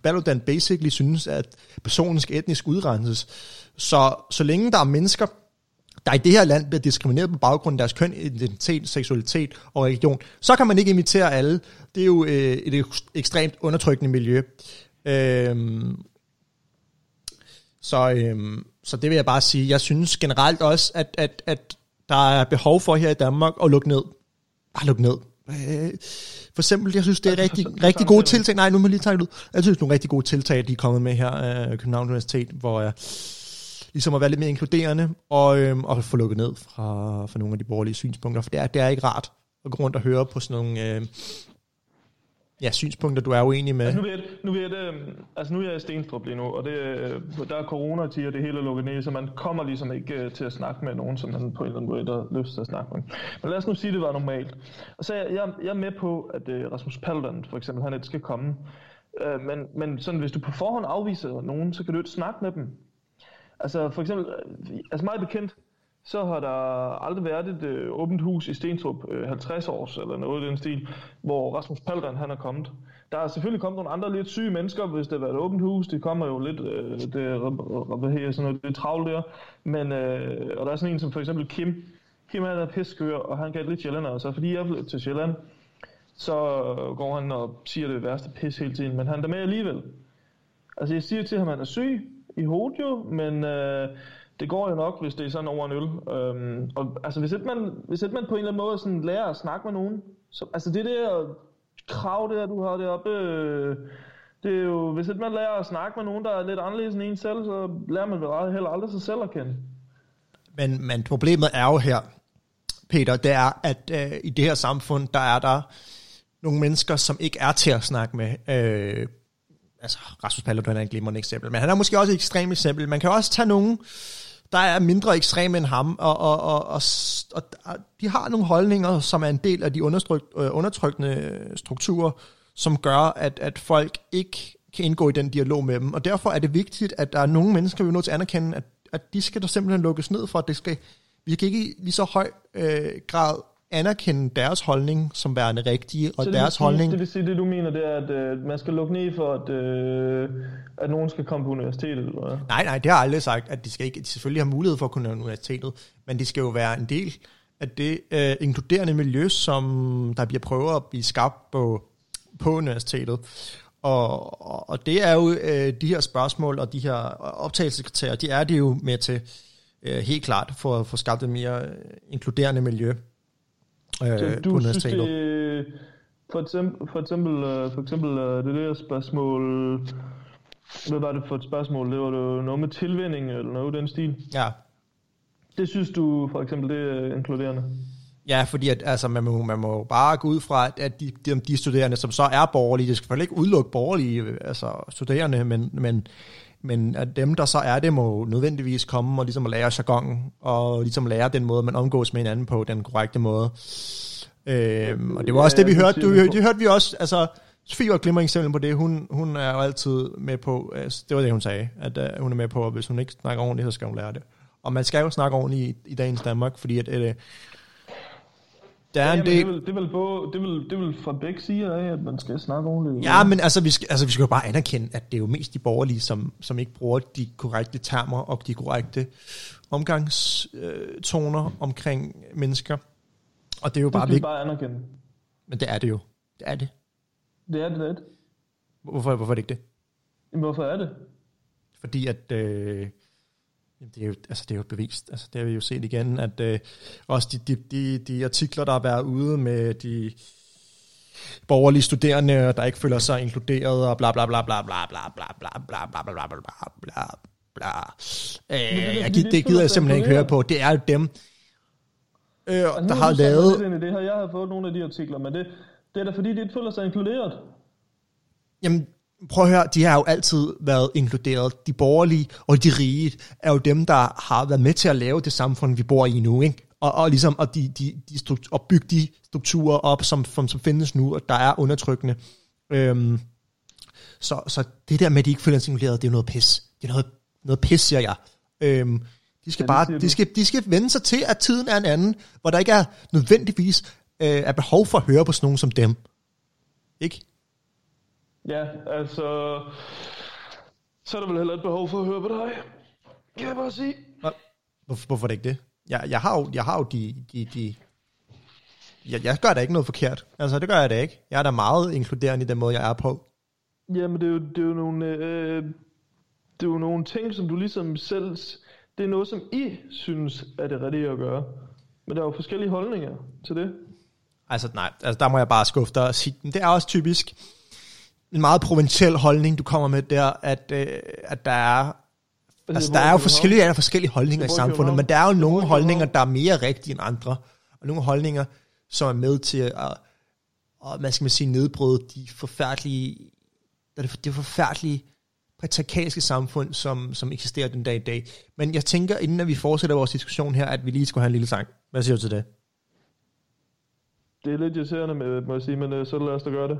Paludan basically synes, at personen skal etnisk udrenses. Så så længe der er mennesker, der i det her land bliver diskrimineret på baggrund af deres køn, identitet, seksualitet og religion, så kan man ikke invitere alle. Det er jo øh, et ekstremt undertrykkende miljø. Øhm, så, øhm, så det vil jeg bare sige. Jeg synes generelt også, at, at, at der er behov for her i Danmark at lukke ned. Bare lukke ned. Øh, for eksempel, jeg synes, det er Altså, rigtig, rigtig gode tiltag. Nej, nu må jeg lige tage ud. Jeg synes, nogle rigtig gode tiltag, de er kommet med her af Københavns Universitet, hvor jeg ligesom at være lidt mere inkluderende og, øhm, og få lukket ned fra, fra nogle af de borgerlige synspunkter, for det er, det er ikke rart at gå rundt og høre på sådan nogle øh, ja, synspunkter, du er uenig med. Altså nu, er jeg, nu, er jeg det, øhm, altså nu er jeg i Stenstrup lige nu, og det, øh, der er corona og det hele er lukket ned, så man kommer ligesom ikke øh, til at snakke med nogen, som man på en eller anden måde har lyst til at snakke med. Men lad os nu sige, at det var normalt. Og så er jeg, jeg, er med på, at øh, Rasmus Paludan for eksempel, han ikke skal komme. Men, men sådan, hvis du på forhånd afviser nogen, så kan du ikke snakke med dem. Altså for eksempel, altså meget bekendt, så har der aldrig været et øh, åbent hus i Stenstrup, øh, 50 års eller noget i den stil, hvor Rasmus Paldan han er kommet. Der er selvfølgelig kommet nogle andre lidt syge mennesker, hvis det har været et åbent hus. Det kommer jo lidt, øh, det, hvad hedder sådan noget, det er travlt der. Men, øh, og der er sådan en som for eksempel Kim. Kim han er pisseskør, og han kan lidt sjældent, så fordi jeg er til Sjælland, så går han og siger det værste pis hele tiden, men han er der med alligevel. Altså jeg siger til ham, at han er syg i hovedet jo, men øh, det går jo nok, hvis det er sådan over en øl. Øhm, og altså hvis ikke man, hvis ikke man på en eller anden måde sådan lærer at snakke med nogen, så, altså det der krav der, du har deroppe, øh, det er jo, hvis ikke man lærer at snakke med nogen, der er lidt anderledes end en selv, så lærer man vel heller aldrig sig selv at kende. Men, men problemet er jo her, Peter, det er, at øh, i det her samfund, der er der nogle mennesker, som ikke er til at snakke med. Øh, altså, Rasmus Paludan er et glimrende eksempel, men han er måske også et ekstremt eksempel. Man kan også tage nogen, der er mindre ekstreme end ham, og, og, og, og, og, og de har nogle holdninger, som er en del af de undertryk, øh, undertrykkende strukturer, som gør, at, at folk ikke kan indgå i den dialog med dem. Og derfor er det vigtigt, at der er nogle mennesker, vi er nødt til at anerkende, at, at de skal der simpelthen lukkes ned for, at det skal, vi kan ikke i lige så høj øh, grad anerkende deres holdning som værende rigtige, og Så det deres sige, holdning... Det vil sige, det du mener, det er, at øh, man skal lukke ned for, at, øh, at nogen skal komme på universitetet, eller? Nej, nej, det har jeg aldrig sagt, at de skal ikke, de selvfølgelig har mulighed for at kunne universitetet, men de skal jo være en del af det øh, inkluderende miljø, som der bliver prøvet at blive skabt på, på universitetet. Og, og, og det er jo øh, de her spørgsmål og de her optagelseskriterier, de er det jo med til øh, helt klart for at få skabt et mere øh, inkluderende miljø øh, Så på du synes, universitetet. det, for eksempel, for eksempel, øh, for eksempel øh, det der spørgsmål, hvad var det for et spørgsmål? Det var det noget med tilvænning eller noget den stil. Ja, Det synes du for eksempel, det er inkluderende? Ja, fordi at, altså, man, må, man må bare gå ud fra, at- at de, de, de studerende, som så er borgerlige, det skal selvfølgelig ikke udelukke borgerlige øh, altså, studerende, men, men, men at dem, der så er det, må nødvendigvis komme og ligesom at lære jargon, og ligesom lære den måde, man omgås med hinanden på, den korrekte måde. Øhm, og det var også Ja, det, vi hørte. Det, du. det hørte vi også, altså, Sofie var glimrende eksempel på det. Hun, hun er jo altid med på, altså, det var det, hun sagde, at uh, hun er med på, at hvis hun ikke snakker ordentligt, så skal hun lære det. Og man skal jo snakke ordentligt i, i dagens Danmark, fordi at, uh, der er Ja, en del... det, vil, det, vil både, det, vil, det vil fra begge sider af, at man skal snakke ordentligt. Ja, men altså vi, skal, altså, vi skal jo bare anerkende, at det er jo mest de borgerlige, som, som ikke bruger de korrekte termer og de korrekte omgangstoner omkring mennesker. Og det er jo Det bare skal vi bare anerkende. Men det er det jo. Det er det. Det er det lidt. Hvorfor, hvorfor er det ikke det? Jamen, hvorfor er det? Fordi at... Øh, jamen, det, er jo, altså, det er jo bevist. Altså, det har vi jo set igen, at øh, også de, de, de, de artikler, der har været ude med de borgerlige studerende, der ikke føler sig inkluderet, og bla bla bla bla bla bla bla bla bla bla bla bla bla bla bla. Øh, er jeg, det gider jeg simpelthen ikke høre på. Det er jo dem, øh, Altså, der er har lavet... Det her, jeg har fået nogle af de artikler, men det, det er da fordi, de ikke føler sig inkluderet. Jamen, prøv at høre, de har jo altid været inkluderet. De borgerlige og de rige er jo dem, der har været med til at lave det samfund, vi bor i nu, ikke? Og, og ligesom og de, de, de struktur, og bygge de strukturer op, som, som, som findes nu, og der er undertrykkende. Øhm, så, så det der med, at de ikke føler sig inkluderet, det er jo noget pis. Det er noget, noget pis, siger jeg. Øhm, de skal Ja, bare, de skal, de skal vende sig til, at tiden er en anden, hvor der ikke er nødvendigvis øh, er behov for at høre på sådan nogen som dem. Ikke? Ja, altså... Så er der vel heller et behov for at høre på dig. Kan jeg bare sige. Hvorfor, hvorfor er det ikke det? Jeg, jeg har jo, jeg har jo de... de, de jeg, jeg gør da ikke noget forkert. Altså, det gør jeg da ikke. Jeg er da meget inkluderende i den måde, jeg er på. Jamen, det er jo, det er jo nogle... Øh, det er jo nogle ting, som du ligesom selv... Det er noget, som I synes er det rigtige at gøre. Men der er jo forskellige holdninger til det. Altså, nej. Altså, der må jeg bare skuffe dig og sige, det er også typisk en meget provinciel holdning, du kommer med der, at, øh, at der er... Altså, der er jo forskellige, der er forskellige holdninger i samfundet, men der er jo nogle holdninger, der er mere rigtige end andre, og nogle holdninger, som er med til at, og, hvad skal man sige, nedbryde de forfærdelige, det, det forfærdelige patriarkalske samfund, som, som eksisterer den dag i dag. Men jeg tænker, inden at vi fortsætter vores diskussion her, at vi lige skulle have en lille sang. Hvad siger du til det? Det er lidt irriterende, med, må jeg sige, men øh, så lad os da gøre det.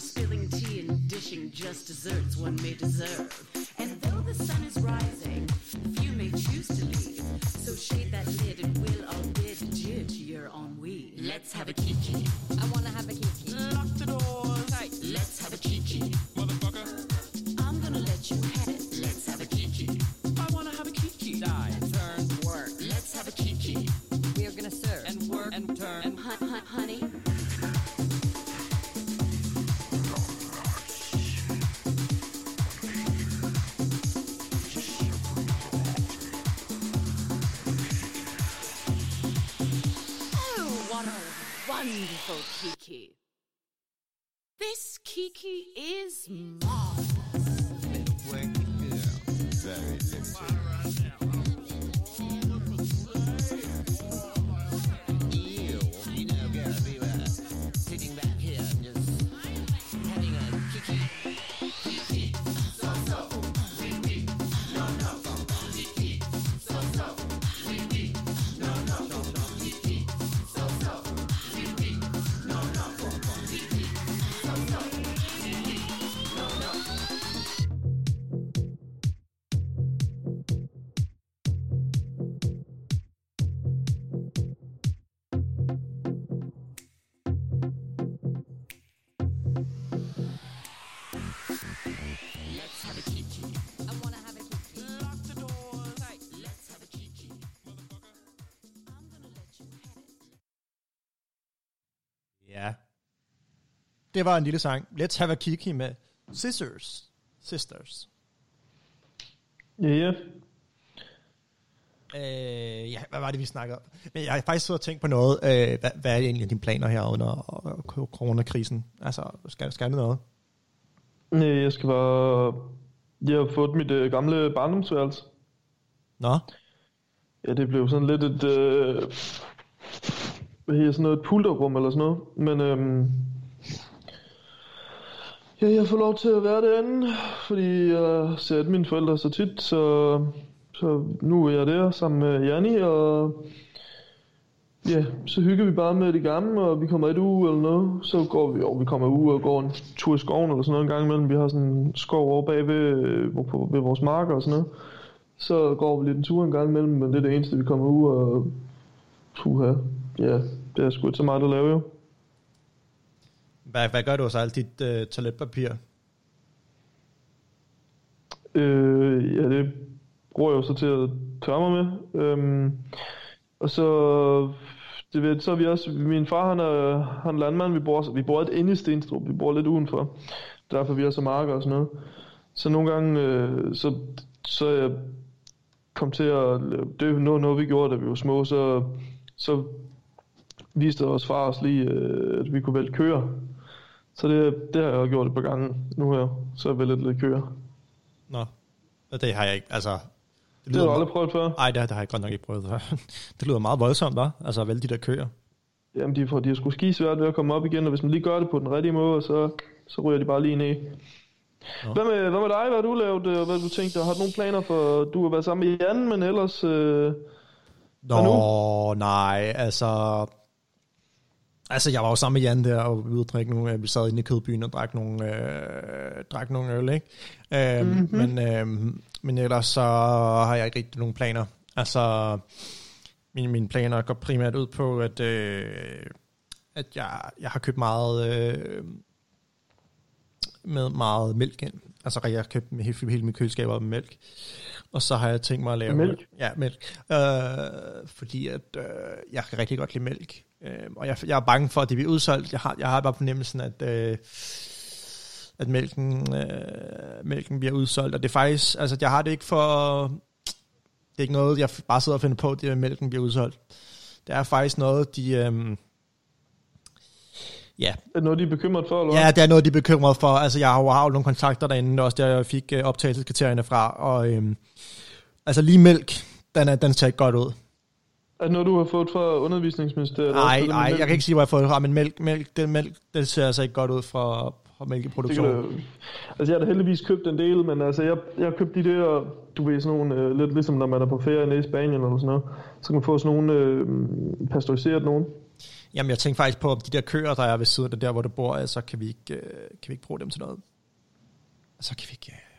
spilling tea and dishing just desserts one may deserve. Wonderful Det var en lille sang. Let's have a kiki med Sisters. Sisters. Ja, ja. Øh, ja, hvad var det, vi snakkede om? Men jeg har faktisk siddet og tænkt på noget. Øh, hvad, hvad er egentlig dine planer her under øh, coronakrisen? Altså, skal, skal du noget? Nej, jeg skal bare... Jeg har fået mit øh, gamle barndomsværelse. Nå? Ja, det blev sådan lidt et... Øh, hvad hedder sådan noget? Et pulterrum eller sådan noget. Men øhm, ja, jeg får lov til at være derinde, fordi jeg ser mine forældre så tit, så, så nu er jeg der sammen med Janni, og ja, så hygger vi bare med det gamle, og vi kommer et uge eller noget. Så går vi, og vi kommer ud og går en tur i skoven eller sådan noget en gang imellem. Vi har sådan en skov over bagved ved, hvor- på, ved vores marker og sådan noget. Så går vi lidt en tur en gang imellem, men det er det eneste, vi kommer ud og... Puha, ja, det er sgu ikke så meget at lave jo. Hvad, hvad gør du så alt dit øh, toiletpapir? Øh, ja, det bruger jeg jo så til at tørre mig med. Øhm, og så, det ved, så er vi også, min far han er, han er landmand, vi bor, vi bor lidt inde i Stenstrup, vi bor lidt udenfor. Derfor vi har så marker og sådan noget. Så nogle gange, øh, så, så jeg kom til at, det er noget, noget vi gjorde, da vi var små, så, så viste vores far os lige, øh, at vi kunne vælge køer. Så det, det har jeg gjort et par gange nu her, så jeg vælger lidt køer. Nå, og det har jeg ikke, altså... Det har du aldrig prøvet før? Nej, det, det har jeg godt nok ikke prøvet før. det lyder meget voldsomt, hva'? Altså vælge de der køer. Jamen, de, får, de har sgu ski svært ved at komme op igen, og hvis man lige gør det på den rigtige måde, så, så ryger de bare lige ned. Hvad med, hvad med dig? Hvad har du lavet? øh, Hvad du tænkt? dig? Har du nogle planer for... Du har været sammen med Jan, men ellers... Øh, Nå, nej, altså... Altså, jeg var jo sammen med Jan der, og ude og drikke nogle, øh, vi sad inde i kødbyen og drak nogle, øh, drak nogle øl, ikke? Øh, Mhm. mm-hmm. men, øh, men ellers så har jeg ikke rigtig nogen planer. Altså, mine, mine planer går primært ud på, at, øh, at jeg, jeg har købt meget, øh, med meget mælk ind. Altså, jeg har købt med hele, hele mit køleskab med mælk. Og så har jeg tænkt mig at lave... Mælk? Ja, mælk. Øh, fordi at øh, jeg kan rigtig godt lide mælk. Øh, og jeg, jeg er bange for, at det bliver udsolgt. Jeg har, jeg har bare fornemmelsen, at, øh, at mælken, øh, mælken bliver udsolgt. Og det er faktisk... Altså, jeg har det ikke for... Det er ikke noget, jeg bare sidder og finder på, det at mælken bliver udsolgt. Det er faktisk noget, de... Øh, ja, er det noget, de er bekymret for, eller hvad? Ja, det er noget, de er bekymret for. Altså, jeg har jo, jo nogle kontakter derinde, også der jeg fik øh, optagelseskriterierne fra, og øhm, altså lige mælk, den, er, den ser ikke godt ud. Er det noget, du har fået fra undervisningsministeriet? Nej, nej, jeg kan ikke sige, hvor jeg har fået det fra, men mælk, mælk, den mælk, den ser altså ikke godt ud fra, fra Det kan mælkeproduktion. du, altså jeg har da heldigvis købt en del, men altså jeg, jeg har købt de der, du ved sådan nogle, øh, lidt ligesom når man er på ferie nede i Spanien eller sådan noget, så kan man få sådan nogle øh, pasteuriseret nogen. Jamen, jeg tænkte faktisk på, om de der køer, der er ved siden af der, hvor du bor, altså, kan vi ikke, øh, kan vi ikke bruge dem til noget? Altså, kan vi ikke... Øh...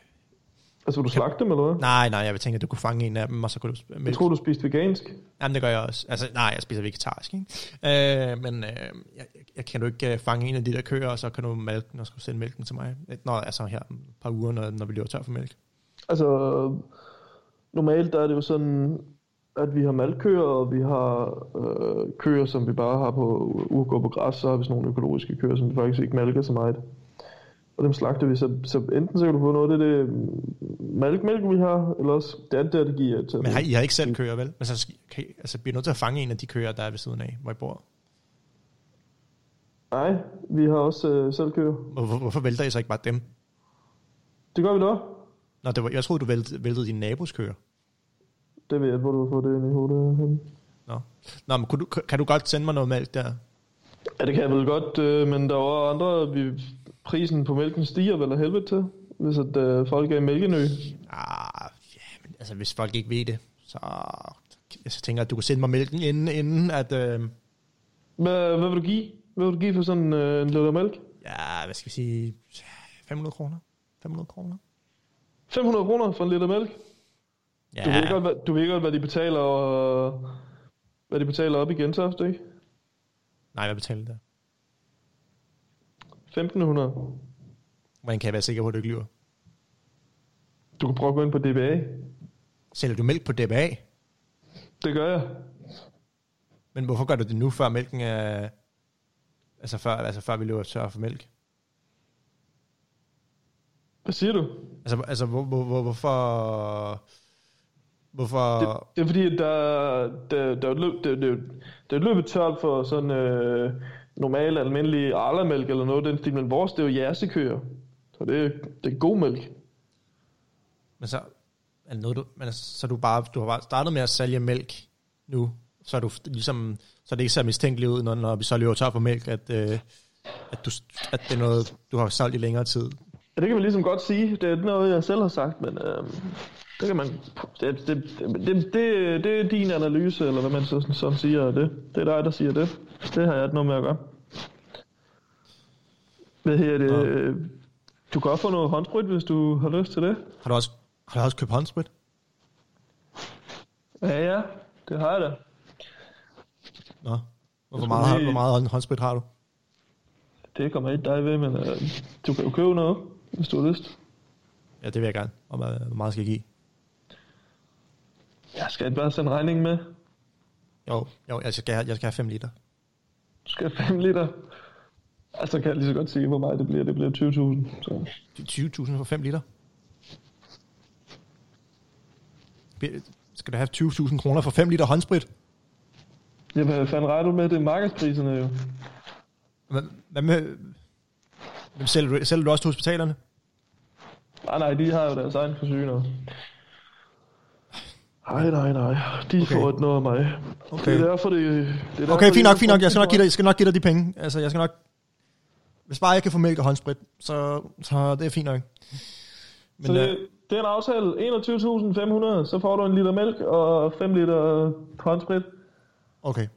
Altså vil du slagte dem, eller hvad? Nej, nej, jeg vil tænke, at du kunne fange en af dem, og så kunne du... Jeg Mælk. tror, du spiste vegansk. Jamen, det gør jeg også. Altså, nej, jeg spiser vegetarisk, ikke? Øh, men øh, jeg, jeg, kan du ikke øh, fange en af de der køer, og så kan du mælke den, og så sende mælken til mig. Nå, altså her et par uger, når, når vi løber tør for mælk. Altså, normalt der er det jo sådan, at vi har malkøer, og vi har øh, køer, som vi bare har på uge på græs, så har vi sådan nogle økologiske køer, som vi faktisk ikke malker så meget. Og dem slagter vi, så, så enten så kan du få noget af det, det malkmælk, vi har, eller også det er der, det giver til. Men har, I har ikke selv køer, vel? Men så skal, kan I, altså, bliver nødt til at fange en af de køer, der er ved siden af, hvor I bor. Nej, vi har også øh, selv køer. Hvorfor, hvorfor vælter I så ikke bare dem? Det gør vi da. Nå, det var, jeg troede, du væltede, væltede din nabos køer. Det ved jeg, hvor du har fået det ind i hovedet. henne. Nå, Nå men kunne du, kan du godt sende mig noget mælk der? Ja, det kan jeg vel godt, øh, men der var andre, vi, prisen på mælken stiger vel af helvede til, hvis at, øh, folk er i mælkenø. Ah, ja, men altså, hvis folk ikke ved det, så jeg tænker, at du kunne sende mig mælken inden, inden at... Øh, Hvad, hvad vil du give? Hvad vil du give for sådan øh, en liter mælk? ja, hvad skal vi sige, 500 kroner? 500 kroner? 500 kroner for en liter mælk? Ja, Du, ved godt, hvad, du ved godt, hvad de betaler, og, hvad de betaler op i Gentofte, ikke? nej, hvad betaler det? 1500. Hvordan kan jeg være sikker på, at du ikke lyver? Du kan prøve at gå ind på DBA. Sælger du mælk på DBA? Det gør jeg. Men hvorfor gør du det nu, før mælken er... Altså før, altså før vi løber tør for mælk. Hvad siger du? Altså, altså hvor, hvor, hvor, hvorfor... Hvorfor... Det, det er fordi, der, der, der, er løb, det, det, det er et løbet tørt for sådan øh, normal, almindelig arlermælk eller noget den stil, men vores, det er jo jersekøer. Så det, er- det er god mælk. Men så, er noget, du, men altså, så du bare, du har bare startet med at sælge mælk nu, så er du ligesom, så er det ikke så mistænkeligt ud, når, når vi så løber tør for mælk, at, øh, at, du, at det er noget, du har solgt i længere tid. Ja, det kan man ligesom godt sige. Det er noget, jeg selv har sagt, men øh, det kan man... Det, det, det, det, det er din analyse, eller hvad man så, sådan siger. Det, det er dig, der siger det. Det har jeg ikke noget med at gøre. Hvad her det? Nå. Du kan også få noget håndsprit, hvis du har lyst til det. Har du også, har du også købt håndsprit? Ja, ja. Det har jeg da. Nå. Hvor meget, lige- hvor meget hånd- håndsprit har du? Det kommer ikke dig ved, men øh, du kan jo købe noget, hvis du har lyst. Ja, det vil jeg gerne. Og hvor meget skal jeg give? Jeg skal ikke bare sende regning med. Jo, jo jeg, skal jeg skal have 5 liter. Du skal have 5 liter. Altså kan jeg lige så godt sige, hvor meget det bliver. Det bliver 20.000. Så. 20.000 for 5 liter? Skal du have 20.000 kroner for 5 liter håndsprit? Ja, hvad fanden regner du med? Det er markedspriserne jo. Hvad, hvad med... Hvem sælger du, sælger du også til hospitalerne? Nej, nej, de har jo deres egen forsyner. Nej, nej, nej. De okay. får ikke noget af mig. Okay. Det er derfor, det, det er derfor, Okay, fint nok, fint nok. Jeg skal nok give dig, jeg skal nok give dig de penge. Altså, jeg skal nok... Hvis bare jeg kan få mælk og håndsprit, så, så det er fint nok. Men, Så øh, det, det er en aftale. 21.500, så får du en liter mælk og 5 liter håndsprit. okay.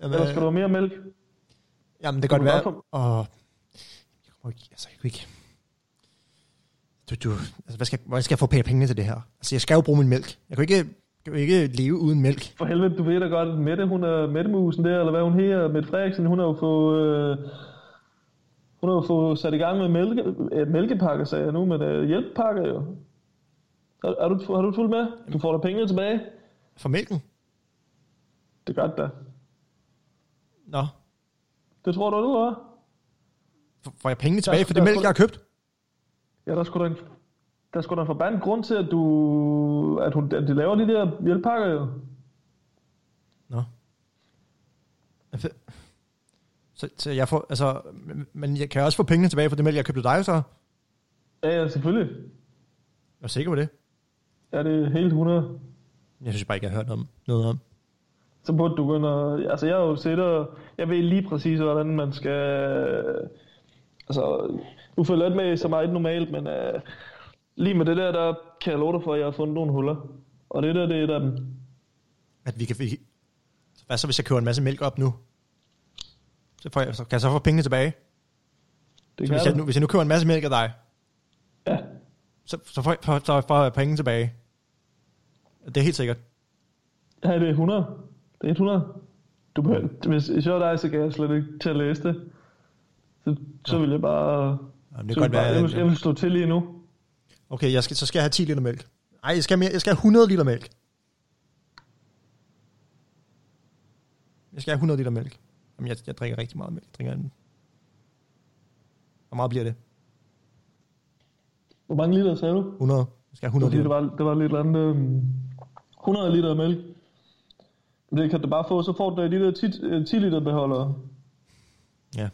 Jamen, Eller skal du have mere mælk? Jamen, det kan godt være. Og... Jeg. Altså, jeg kan ikke... Du, du, altså, hvad skal, hvordan skal jeg få pengene til det her? Altså, jeg skal jo bruge min mælk. Jeg kan ikke, kan jo ikke leve uden mælk. For helvede, du ved da godt, Mette, hun er Mette-musen der, eller hvad hun hedder, Mette Frederiksen, hun har jo fået, øh, hun har jo fået sat i gang med mælke, et mælkepakke, sagde jeg nu, med øh, hjælpepakke jo. Er, er du, har du fulgt med? Du får da pengene tilbage. For mælken? Det gør det da. Nå. Det tror du, du? F- Får jeg pengene tilbage Der- for det mælk, jeg har købt? Ja, der skulle da en, der skulle da en forbandet grund til, at du, at, hun, at de laver de der hjælpepakker jo. Nå. Så, så jeg får, altså, men- jeg kan også få pengene tilbage for det mælk, jeg købte dig så? Ja, ja, selvfølgelig. Jeg er sikker på det. Ja, det er helt 100. Jeg synes bare ikke, jeg har hørt om, noget om. så burde du og... Altså, jeg har jo og Jeg ved lige præcis, hvordan man skal... Altså, nu følger ikke med så meget normalt, men uh, lige med det der, der kan jeg love dig for, at jeg har fundet nogle huller. Og det der, det er dem. At vi kan... Hvad så, hvis jeg køber en masse mælk op nu? Så, får jeg, så kan jeg så få pengene tilbage? Det så hvis, jeg, nu, hvis jeg nu køber en masse mælk af dig, Ja. så, så, får, jeg- så, får jeg penge tilbage. Det er helt sikkert. Ja, det er 100. Det er 100. Du behøver, hvis, hvis jeg var dig, så kan jeg slet ikke til at læse det. Så, så vil jeg bare... Jamen, det kan godt bare være, jeg, vil, jeg vil slå til lige nu. Okay, jeg skal, så skal jeg have 10 liter mælk. Nej, jeg skal, mere, jeg skal have 100 liter mælk. Jeg skal have 100 liter mælk. Jamen, jeg, jeg drikker rigtig meget mælk. Jeg drikker en... Hvor meget bliver det? Hvor mange liter sagde du? 100. Jeg skal have 100 Fordi det liter. var, det var lidt eller andet... øhm, 100 liter mælk. Det kan du bare få, så får du de der 10, øh, 10 liter beholdere. Ja. Er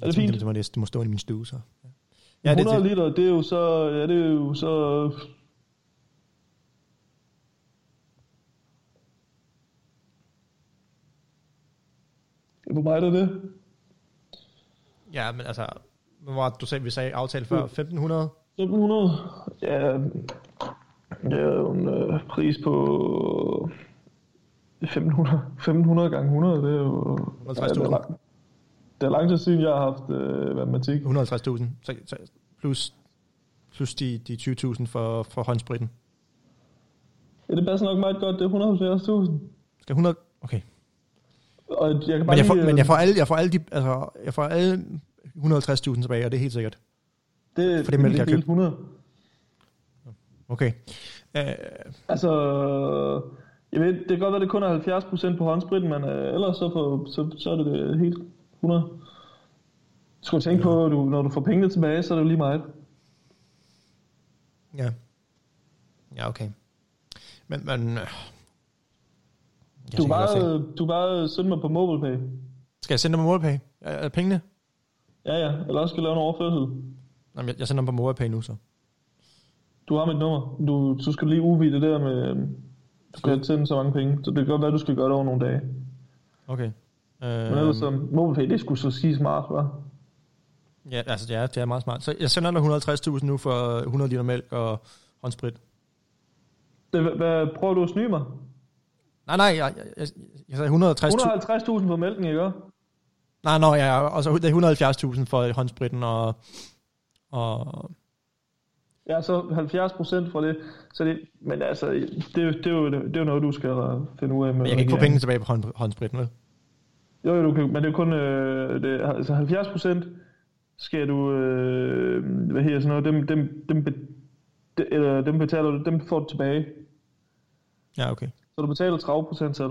Jeg det tænkte, fint? Det må, det må stå i min stue, så. Ja, Ja, det, 100 det, liter, det er jo så... Ja, det er jo så... Hvor meget er det? ja, men altså... Hvad var det, du sagde, vi sagde aftale før? 1500? 1500? Ja, det er jo en øh, pris på 1500, 1500 gange 100, det er jo... 50.000. det, er lang, det er lang tid siden, jeg har haft øh, matematik. 150.000. Så, så, plus, plus de, de 20.000 for, for håndspritten. Ja, det passer nok meget godt, det er 170.000. Skal 100... Okay. Og jeg kan bare Men jeg, får, lige, øh, men jeg får alle, jeg får alle de, altså, jeg får alle 150.000 tilbage, og det er helt sikkert. det, for det jeg har helt købt. 100. Okay. Uh, Altså, jeg ved, det kan godt være, det kun er 70% på håndspritten, men øh, ellers så, for, så, så er det, det helt 100. skal du tænke på, at du, når du får pengene tilbage, så er det jo lige meget. Ja. Ja, okay. Men, men... øh, Jeg Du bare, du bare sende mig på MobilePay. Skal jeg sende dem på MobilePay? Er, er pengene? Ja, ja. Eller også skal jeg lave en overførsel. Jamen, jeg, jeg sender dem på MobilePay nu, så. Du har mit nummer. Du, så skal du lige uvide det der med, øhm, du skal sende så mange penge. Så det kan godt være, du skal gøre det over nogle dage. Okay. Men ellers så, MobilePay, det skulle så sige smart, hva'? Ja, altså, ja, det er meget smart. Så jeg sender dig 150.000 nu for 100 liter mælk og håndsprit. Det, hvad, prøver du at snyde mig? Nej, nej, jeg, jeg, jeg, sagde 150.000. 150.000 for mælken, ikke? Nej, nej, ja, og så det er 170.000 for håndspritten og... og Ja, så 70 procent fra det. Så det, men altså, det, er jo- det, er jo, det er jo noget, du skal finde ud af. Med men jeg kan ikke få pengene tilbage på hånd, håndspritten, vel? Jo, jo, du kan, men det er kun øh, det, altså 70 procent skal du, øh, hvad hedder sådan noget, dem, dem, dem, be, de, eller dem betaler du, dem får du tilbage. Ja, okay. Så du betaler 30 procent selv.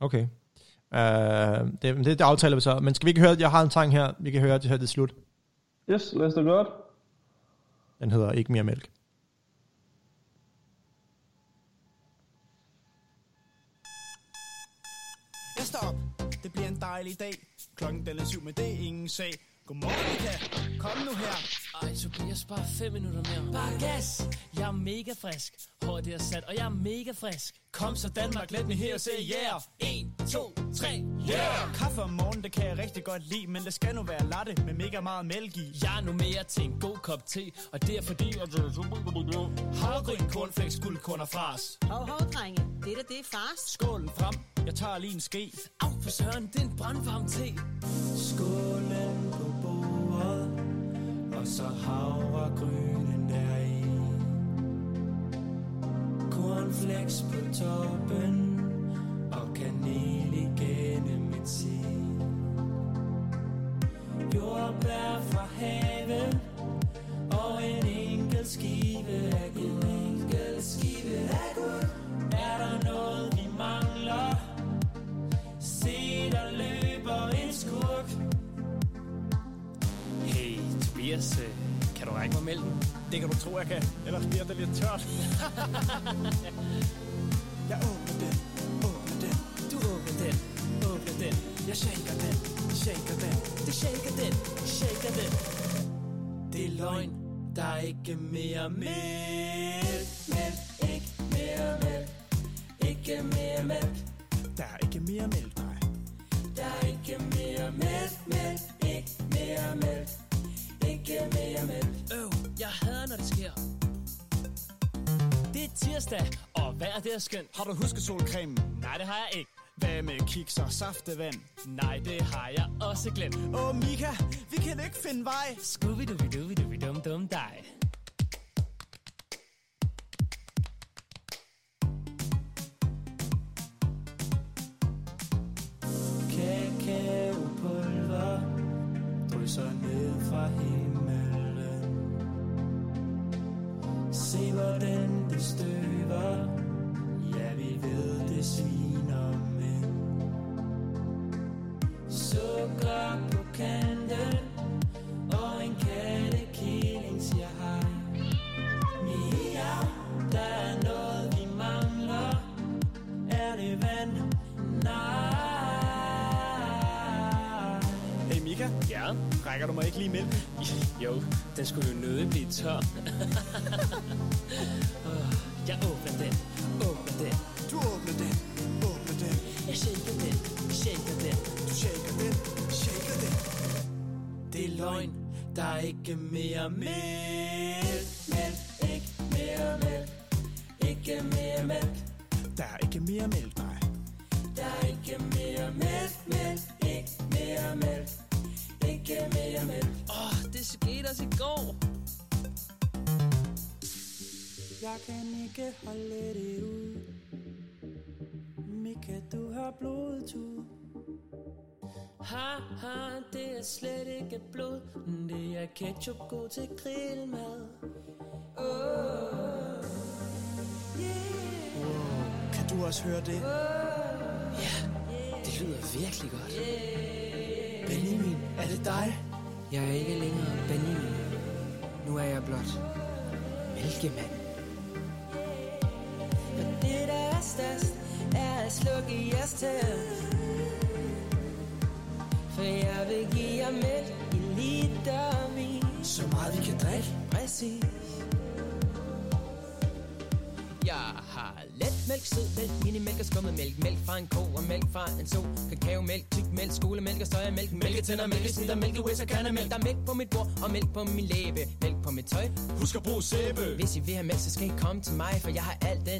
Okay. Uh, det, det, det aftaler vi så. Men skal vi ikke høre, jeg har en sang her, vi kan høre det her til slut. Yes, lad os da gøre det. Den hedder Ikke mere mælk. Jeg står op. Det bliver en dejlig dag. Klokken den er syv, men det er ingen sag. Godmorgen, Mika. Kom nu her. Ej, så bliver jeg bare fem minutter mere. Bare gas! Jeg er mega frisk. Håret det er sat, og jeg er mega frisk. Kom så Danmark, let me hear say yeah. 1, 2, 3, yeah! Kaffe om morgenen, det kan jeg rigtig godt lide, men det skal nu være latte med mega meget mælk i. Jeg er nu mere til en god kop te, og det er fordi, at det er så... Havregryn, cornflakes, guldkorn og fras. Hov, hov, drenge. Det der, det er fars. Skålen frem. Jeg tager lige en ske. Au, for søren, det er en brandvarm te. Skålen og så havregrynen deri. Cornflakes på toppen, tro, jeg kan. Ellers bliver det lidt tørt. jeg åbner den, åbner den. Du åbner den, åbner den. Jeg shaker den, shaker den. Du shaker den, shaker den. Det er løgn, der er ikke mere med. Det er skønt. Har du husket solcremen? Nej, det har jeg ikke. Hvad med kiks og saftevand? Nej, det har jeg også glemt. Åh, oh, Mika, vi kan ikke finde vej. Scooby-Dooby-Dooby-Dum-Dum dig. Kakaopulver drysser ned fra himlen. Se hvordan det støver, ja vi ved det sviner mænd. Sukker på kanten, og en kattekilling siger hej. Miau, der er noget vi mangler, er det vand? Nej. Hey Mika, Ja? rækker du mig ikke lige mælken? Jo, den skulle jo nødig blive tør. Jeg åbner den, der er ikke mere God til grillmad. Oh, Kan du også høre det? ja, det lyder virkelig godt. Benjamin, er det dig? Jeg er ikke længere Benjamin. Nu er jeg blot mælkemand. Men det der er størst, er at slukke jeres tæer. For jeg vil give jer mælk i litervis. Så meget vi kan drikke. Præcis. Jeg har let mælk, sødmælk, minimælk og skummemælk Mælk fra en ko og mælk fra en so Kakaomælk, tykmælk, skolemælk og sojamælk Mælketænder, mælkesnitter, mælkewis og kandemælk Der er mælk på mit bord og mælk på min læbe Mælk på mit tøj Husk at bruge sæbe. Hvis I vil have mælk, så skal I komme til mig For jeg har al den